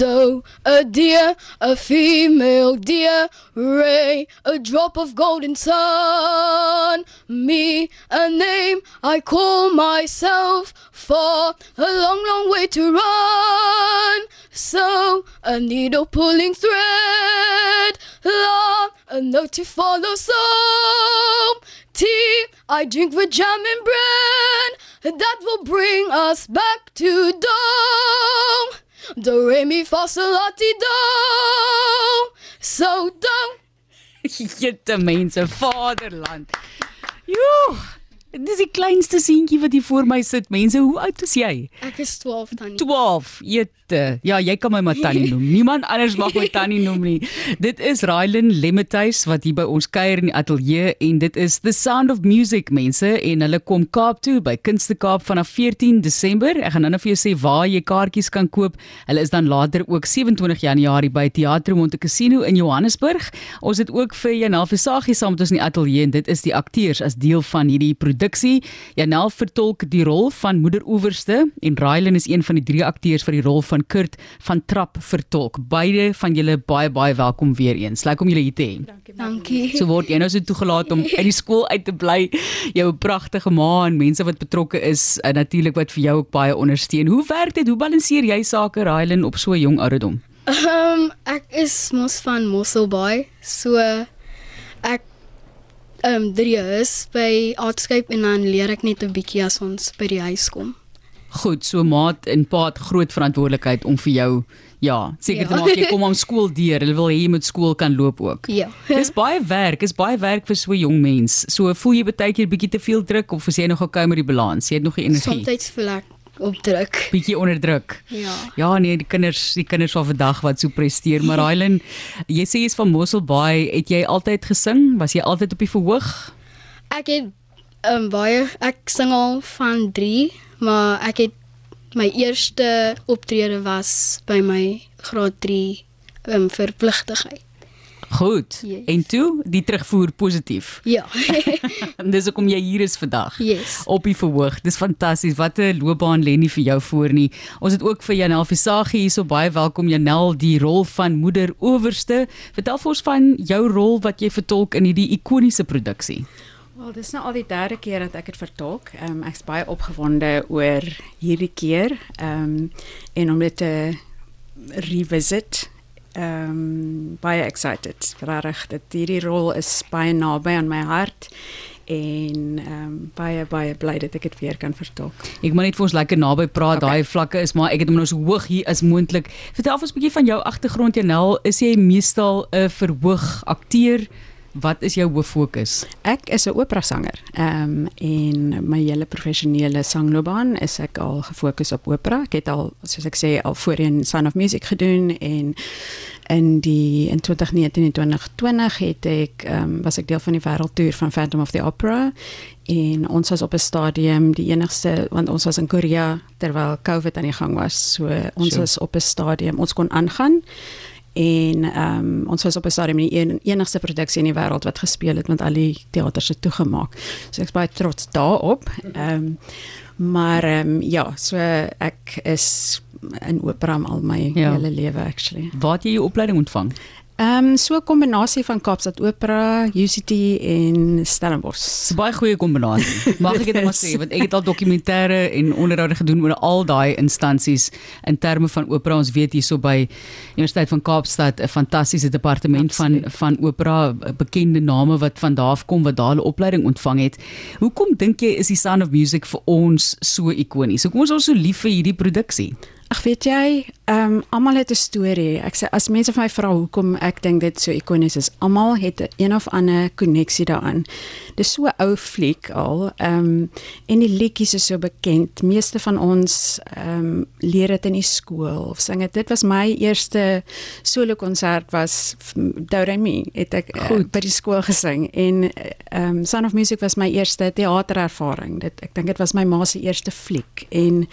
doe, a deer, a female deer, ray, a drop of golden sun. Me, a name I call myself for a long, long way to run. So, a needle pulling thread, love, a note to follow. So, tea I drink with jam and bread that will bring us back to dome. Do re mi fa sol la ti do. So don't Jette mense, vaderland. Jo. Dis die kleinste seentjie wat hier voor my sit. Mense, hoe oud is jy? Ek is 12 tannie. 12. Jette. Ja, jy kan my maar tannie noem. Niemand anders mag my tannie noem nie. Dit is Rylan Lemmethuis wat hier by ons kuier in die ateljee en dit is The Sound of Music mense en hulle kom Kaap toe by Kunste Kaap vanaf 14 Desember. Ek gaan nou vir jou sê waar jy kaartjies kan koop. Hulle is dan later ook 27 Januarie by Teatro Monte Cassino in Johannesburg. Ons het ook vir Janel Versaghi saam met ons in die ateljee en dit is die akteurs as deel van hierdie produksie. Janel vertolk die rol van Moeder Oeverste en Rylan is een van die drie akteurs vir die rol van Kurt van Trap vertolk. Beide van julle baie baie welkom weer eens. Lekker om julle hier te hê. Dankie. So word jy nou so toegelaat om uit die skool uit te bly. Jou pragtige ma en mense wat betrokke is, uh, natuurlik wat vir jou ook baie ondersteun. Hoe werk dit? Hoe balanseer jy sake Rylan op so jong ouderdom? Ehm um, ek is mos van Mosselbaai. So ek ehm um, drie is by Artscape en dan leer ek net 'n bietjie as ons by die huis kom. Goed, so maat en pa het groot verantwoordelikheid om vir jou ja, seker te Ja. maak jy kom aan skool deur. Hulle wil hê jy moet skool kan loop ook. Ja. Dis baie werk, is baie werk vir so jong mens. So voel jy baie keer bietjie te veel druk of is jy nog okay met die balans? Jy het nog die energie. Soms voel ek op druk. bietjie onder druk. Ja. Ja, nee, die kinders, die kinders van vandag wat so presteer, maar Rylan, jy sê jy's van Mosselbaai, het jy altyd gesing? Was jy altyd op die verhoog? Ek het ehm um, baie ek sing al van 3, maar ek het my eerste optrede was by my graad 3 ehm um, verpligtigheid. Goed. Yes. En toe, die terugvoer positief. Ja. En dis hoekom jy hier is vandag. yes. Op die verhoog. Dis fantasties. Wat 'n loopbaan lê nie vir jou voor nie. Ons het ook vir Janel Visagi hierso baie welkom Janel, die rol van moeder owerste. Vertel vir ons van jou rol wat jy vertolk in hierdie ikoniese produksie. Wel, dis nou al die derde keer dat ek dit vertolk. Ehm um, ek's baie opgewonde oor hierdie keer. Ehm um, en om dit te revisit. Ehm um, baie excited. Regtig, dit hierdie rol is baie naby aan my hart en ehm um, baie baie bly dat ek dit weer kan vertolk. Ek moet net vir ons lekker naby praat. Okay. Daai vlakke is maar ek het hom nou so hoog hier as moontlik. Vertel vir ons 'n bietjie van jou agtergrond Janel. Is jy meestal 'n verhoog akteur? Wat is jou hooffokus? Ek is 'n operasanger. Ehm um, en my hele professionele sangloopbaan is ek al gefokus op opera. Ek het al soos ek sê al voorheen Sound of Music gedoen en in die in 2019 en 2020 het ek ehm um, was ek deel van die wêreldtoer van Phantom of the Opera en ons was op 'n stadium die enigste want ons was in Korea terwyl COVID aan die gang was. So ons Sure. was op 'n stadium ons kon aangaan en ehm um, ons was op 'n stadium die een, enigste produksie in die wêreld wat gespeel het want al die teaters het toegemaak. So ek's baie trots daarop. Ehm um, maar ehm um, ja, so ek is in opera al my Ja. hele lewe actually. Waar het jy jou opleiding ontvang? Ehm um, so 'n kombinasie van Kaapstad Opera, UCT en Stellenbosch. Dis 'n baie goeie kombinasie. Mag ek dit maar sê want ek het al dokumentêre en onderhoude gedoen oor al daai instansies in terme van opera. Ons weet hierso by Universiteit van Kaapstad 'n fantastiese departement van van opera, bekende name wat van daar af kom wat daar hulle opleiding ontvang het. Hoekom dink jy is die Sound of Music vir ons so ikonies? Hoekom is ons so lief vir hierdie produksie? Ag weet jy, ehm um, almal het 'n storie. Ek sê as mense vir my vra hoekom ek dink dit so ikonies is, almal het 'n een of ander koneksie daaraan. Dis so ou fliek al. Ehm um, en die liedjies is so bekend. Meeste van ons ehm um, leer dit in die skool of sing dit. Dit was my eerste solo konsert was f- Do Re Mi het ek uh, Goed. by die skool gesing en ehm um, Sound of Music was my eerste teaterervaring. Dit ek dink dit was my ma se eerste fliek en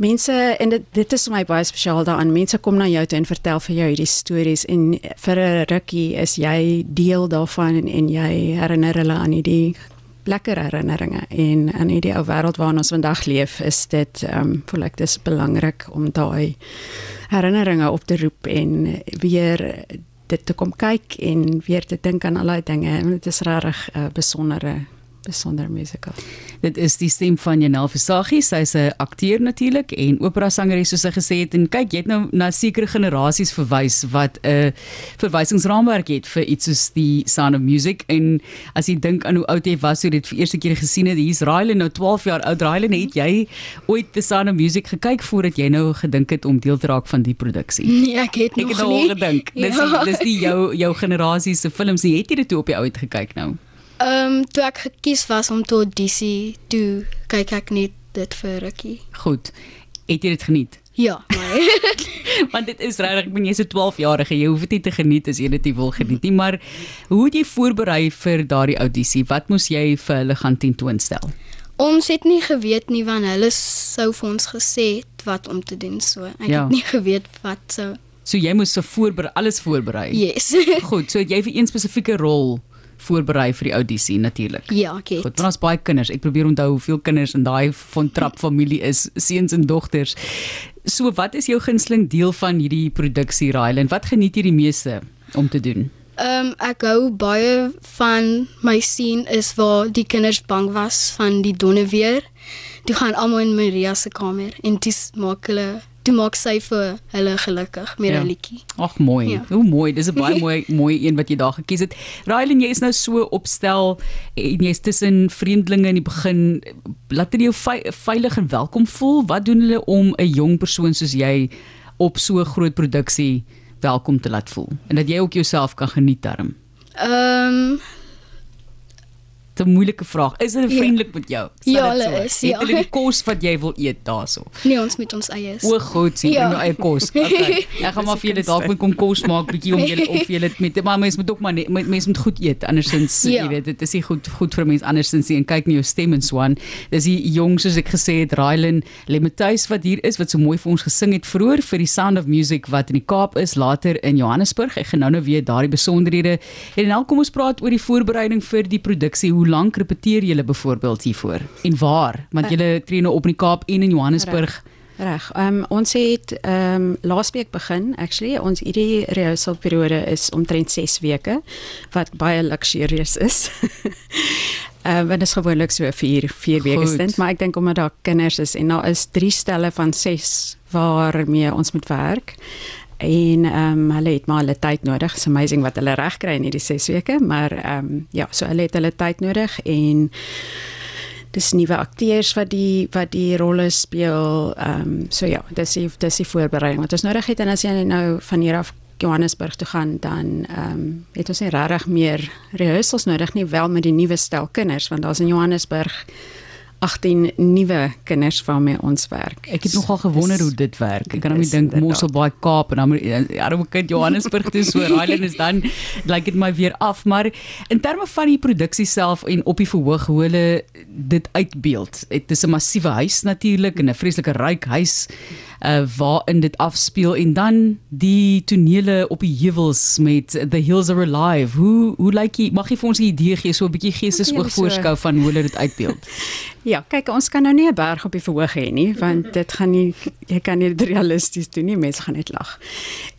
Mense en dit dit is vir my baie spesiaal daaraan. Mense kom na jou toe en vertel vir jou hierdie stories en vir 'n rukkie is jy deel daarvan en, en jy herinner hulle aan hierdie lekker herinneringe en in hierdie ou wêreld waarin ons vandag leef, is dit ehm um, voel ek dis belangrik om daai herinneringe op te roep en weer dit te kom kyk en weer te dink aan al daai dinge. Dit is regtig 'n uh, besondere besondere musical. Dit is die stem van Janelle Versaghi. Sy's 'n akteur natuurlik en opera sangeres soos sy gesê het en kyk, jy het nou na sekere generasies verwys wat 'n verwysingsraamwerk het vir iets soos die Sound of Music en as jy dink aan hoe oud jy was toe jy dit vir eerste keer gesien het, hier's Ryle nou 12 jaar oud. Ryle, het jy ooit The Sound of Music gekyk voordat jy nou gedink het om deel te raak van die produksie? Nee, ek het nog ek het nie. al gedink. Dis Ja. die, dis die jou jou generasie se films. Nie. Het jy dit toe op die oud gekyk nou? Ehm um, toe ek gekies was om te audisie, toe kyk ek net dit vir rukkie. Goed. Het jy dit geniet? Ja, maar Want dit is regtig, ek bedoel jy's 'n 12-jarige, jy hoef dit nie te geniet as jy dit nie wil geniet nie, maar hoe het jy voorberei vir daardie audisie? Wat moes jy vir hulle gaan tentoonstel? ons het nie geweet nie want hulle sou vir ons gesê het wat om te doen so. Ek Ja. het nie geweet wat sou. So jy moes so voorberei, alles voorberei. Yes. Goed, so het jy vir een spesifieke rol voorberei vir die audisie natuurlik. ja, ek het. Goed, want ons baie kinders. Ek probeer onthou hoeveel kinders in daai van trap familie is, seuns en dogters. So wat is jou gunsteling deel van hierdie produksie Ryle en wat geniet jy die meeste om te doen? Ehm um, ek hou baie van my scene is waar die kinders bang was van die donderweer. Toe gaan almal in Maria se kamer en dis maak hulle toe maak sy vir hulle gelukkig met 'n Ja. liedjie. Ag mooi. Ja. Hoe mooi. Dis 'n baie mooi mooi een wat jy daar gekies het. Ryle, jy is nou so opstel en jy's tussen vreemdelinge in die begin. Laat dit jou vei, veilig en welkom voel. Wat doen hulle om 'n jong persoon soos jy op so 'n groot produksie welkom te laat voel en dat jy ook jouself kan geniet daarin? Ehm um, 'n moeilike vraag. Is hulle Ja. vriendelik met jou? Sal Ja, hulle so? is, Het ja. hulle die kos wat jy wil eet daarso? nee, ons met ons eie is. O, goed, sien Ja. ja. jou eie kos. Okay. Ek gaan maar vir julle dalk moet kom kos maak bietjie om julle op julle met maar mens moet ook maar net mens moet goed eet andersins ja. Ja. jy weet dit is nie goed goed vir mense andersins nie en kyk na jou stem en so aan. Dis die jong soos ek gesê het Rylan Lematuis wat hier is wat so mooi vir ons gesing het vroeër vir die Sound of Music wat in die Kaap is later in Johannesburg. Ek gaan nou nou weer daardie besonderhede. En nou kom ons praat oor die voorbereiding vir die produksie. Hoe lank repeteer julle byvoorbeeld hiervoor? En waar? Want julle tree nou op in die Kaap en in Johannesburg. Reg. Ehm um, ons het ehm um, laasweek begin actually. Ons hierdie rehearsal periode is omtrent 6 weke wat baie luxurious is. Ehm uh, dit is gewoonlik so 4 4 weke stint, maar ek dink omdat daar kinders is en daar is 3 stelle van 6 waarmee ons moet werk. En ehm um, hulle het maar hulle tyd nodig. It's amazing wat hulle reg kry in hierdie 6 weke, maar ehm um, ja, so hulle het hulle tyd nodig en dis nuwe akteurs wat die wat die rolle speel. Ehm um, so ja, dis die dis die voorbereiding wat ons nodig het en as jy nou van hier af Johannesburg toe gaan dan ehm um, het ons nie regtig meer rehearsals nodig nie wel met die nuwe stel kinders want daar's in Johannesburg 18 nuwe kinders waarmee ons werk. Ek het nogal gewonder hoe dit werk. Ek kan nou nie Dis dink inderdaad. Mosselbaai Kaap en dan moet ja, dan kind Johannesburg toe so Ryland is dan lyk dit my weer af, maar in terme van die produksie self en op die verhoog hoe hulle dit uitbeeld. Dit is 'n massiewe huis natuurlik en 'n vreeslike ryk huis uh waarin dit afspeel en dan die tonele op die heuwels met The Hills Are Alive. Hoe hoe lyk jy? Mag jy vir ons 'n idee gee so 'n bietjie geestesoog voorskou van hoe hulle dit uitbeeld? Ja, kyk, ons kan nou nie 'n berg op die verhoog hê nie, want dit gaan nie jy kan nie realisties doen nie, mense gaan net lag.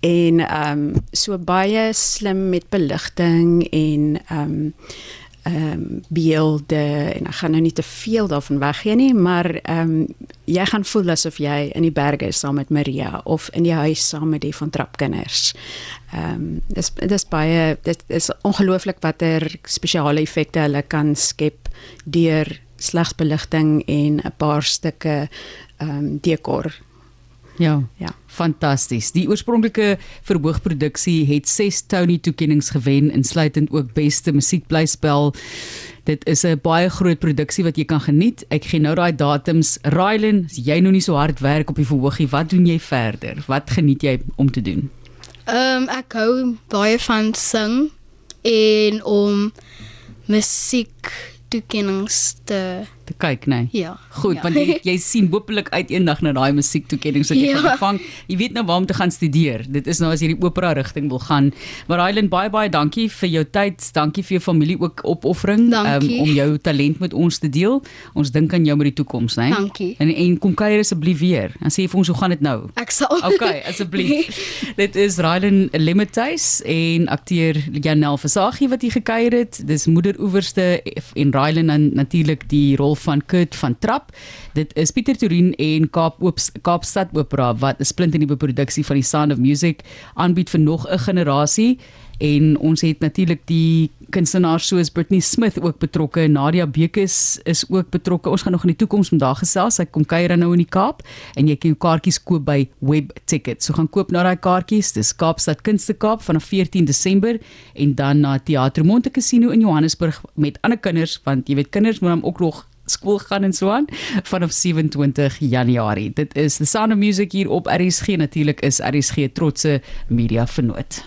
En ehm um, so baie slim met beligting en ehm um, ehm um, beelde en ek gaan nou nie te veel daarvan weggee nie, maar ehm um, jy gaan voel asof jy in die berge is saam met Maria of in die huis saam met die van trapkinders. Ehm um, dis dis baie dit is ongelooflik watter spesiale effekte hulle kan skep deur slegs beligting en 'n paar stukke ehm um, dekor. Ja. Ja. Fantasties. Die oorspronklike verhoogproduksie het 6 Tony toekenninge gewen, insluitend ook beste musiekblyspel. Dit is 'n baie groot produksie wat jy kan geniet. Ek gee nou daai datums. Rylan, as jy nou nie so hard werk op die verhoogie, wat doen jy verder? Wat geniet jy om te doen? Ehm um, ek hou baie van sing en om musiek toekennings te te kyk, nê? Nee. Ja. Goed, ja. want jy jy sien hopelik uit eendag na daai musiektoekenning so jy Ja. gaan ontvang. Jy weet nou waar om te gaan studeer. Dit is nou as jy die opera rigting wil gaan. Maar Rylan, baie baie dankie vir jou tyd. Dankie vir jou familie ook opoffering Dankie. om jou talent met ons te deel. Ons dink aan jou met die toekoms, né? Dankie. En en kom kuier asseblief weer. En sê vir ons hoe gaan dit nou? Ek sal Okay, asseblief. Dit is Rylan Lemmethuis en akteur Janel Versagie wat hier gekuier het. Dis moeder oewerste en Rylan dan natuurlik die rol van Kurt van Trap. Dit is Pieter Torin en Kaap Oops Kaapstad Opera wat 'n splinternuwe produksie van die Sound of Music aanbied vir nog 'n generasie en ons het natuurlik die kunstenaars soos Britney Smith ook betrokke. Nadia Bekes is ook betrokke. Ons gaan nog in die toekoms met haar gesels. Sy kom kuier nou in die Kaap en jy kan jou kaartjies koop by Web Tickets. So gaan koop nou daai kaartjies. Dis Kaapstad Kunste Kaap vanaf 14 Desember en dan na Theater Monte Casino in Johannesburg met ander kinders want jy weet kinders moet dan ook nog skool gaan en so aan vanaf 27 Januarie. Dit is The Sound of Music hier op RSG natuurlik is RSG trotse media vernoot.